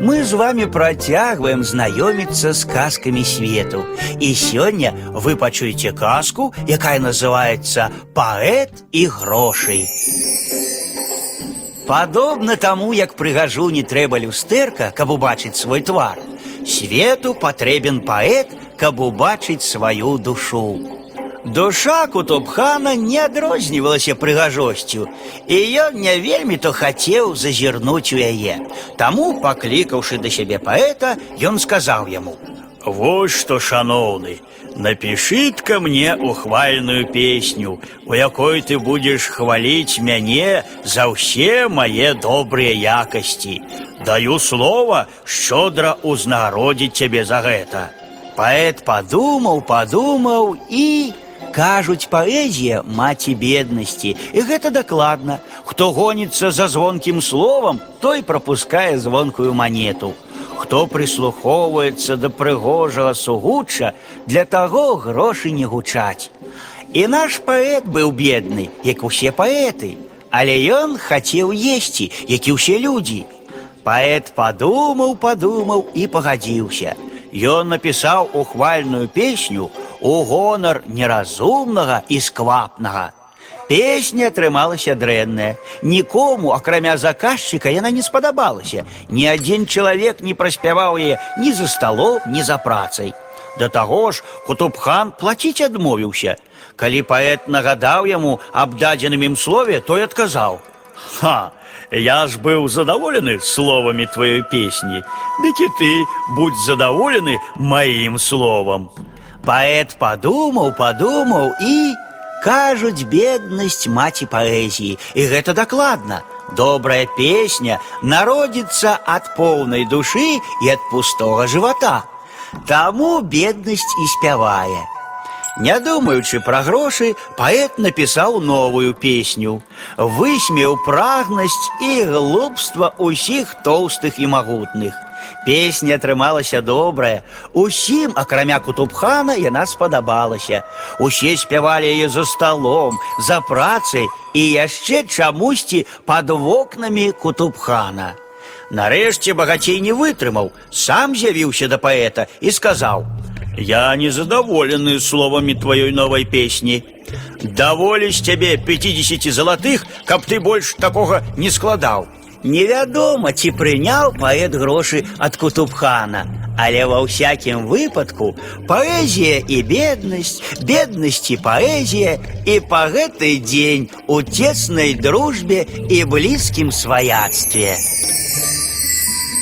Мы з вами працягваем знаёміцца з казкамі свету. І сёння вы пачуеце казку, якая называецца паэт і грошай. Падобна таму, як прыгажу не трэба люстэрка, каб убачыць свой твар. Свету патрэбен паэт, каб убачыць сваю душу. Душа кутубхана не адрознівалася прыгажосцю, і ён не вельмі то хацеў зазірнуць у яе. Таму, паклікаўшы да сябе паэта, ён сказаў яму: « Вот што, шаноўны, напішыт-ка мне ухвальную песню, у якой ты будзеш хваліць мяне за ўсе мае добрыя якасці. Даю слова шчодра ўзнагародзіць цябе за гэта. Паэт падумаў, падумаў і кажуць паэзія маці беднасці і гэта дакладна хто гоніцца за звонкім словам той прапускае звонкую манету хто прыслухоўваецца да прыгожага сугучча для таго грошы не гучаць і наш паэт быў бедны як усе паэты але ён хацеў есці як і ўсе людзі паэт падумаў падумаў і пагадзіўся Ён напісаў ухвальную песню у гонар неразумнага і сквапнага. Песня атрымалася дрэнная. Нікому, акрамя заказчыка, яна не спадабалася. Ні адзін чалавек не праспяваў яе ні за сталом, ні за працай. Да таго ж Кутубхан плаціць адмовіўся. Калі паэт нагадаў яму аб дадзеным ім слове, той адказаў: « Ха, я ж быў задаволены словамі тваёй песні, Дык і ты будь задаволены маім словам. Паэт падумаў, падумаў і кажуць беднасць маці паэзіі, і гэта дакладна. Добрая песня народзіцца ад поўнай душы і ад пустога жывата. Таму беднасць і спявае. Не думаючы пра грошы, паэт напісаў новую песню. Высмеў прагнасць і глупства ўсіх тоўстых і магутных. Песня атрымалася добрая. Усім, акрамя кутубхана, яна спадабалася. Усе спявалі яе за сталом, за працай і яшчэ чамусьці пад вокнамі кутубхана. Нарэшце багацей не вытрымаў, сам з'явіўся да паэта і сказаў: « Я незадаволены словамі тваёй новай песні. Даволі з цябе 50 залатых, каб ты больш такога не складаў. Невядома, ці прыняў паэт грошы ад кутубхана, але ва ўсякім выпадку паэзія і беднасць, беднасць і паэзія і па гэты дзень у цеснай дружбе і блізкім сваяцтве.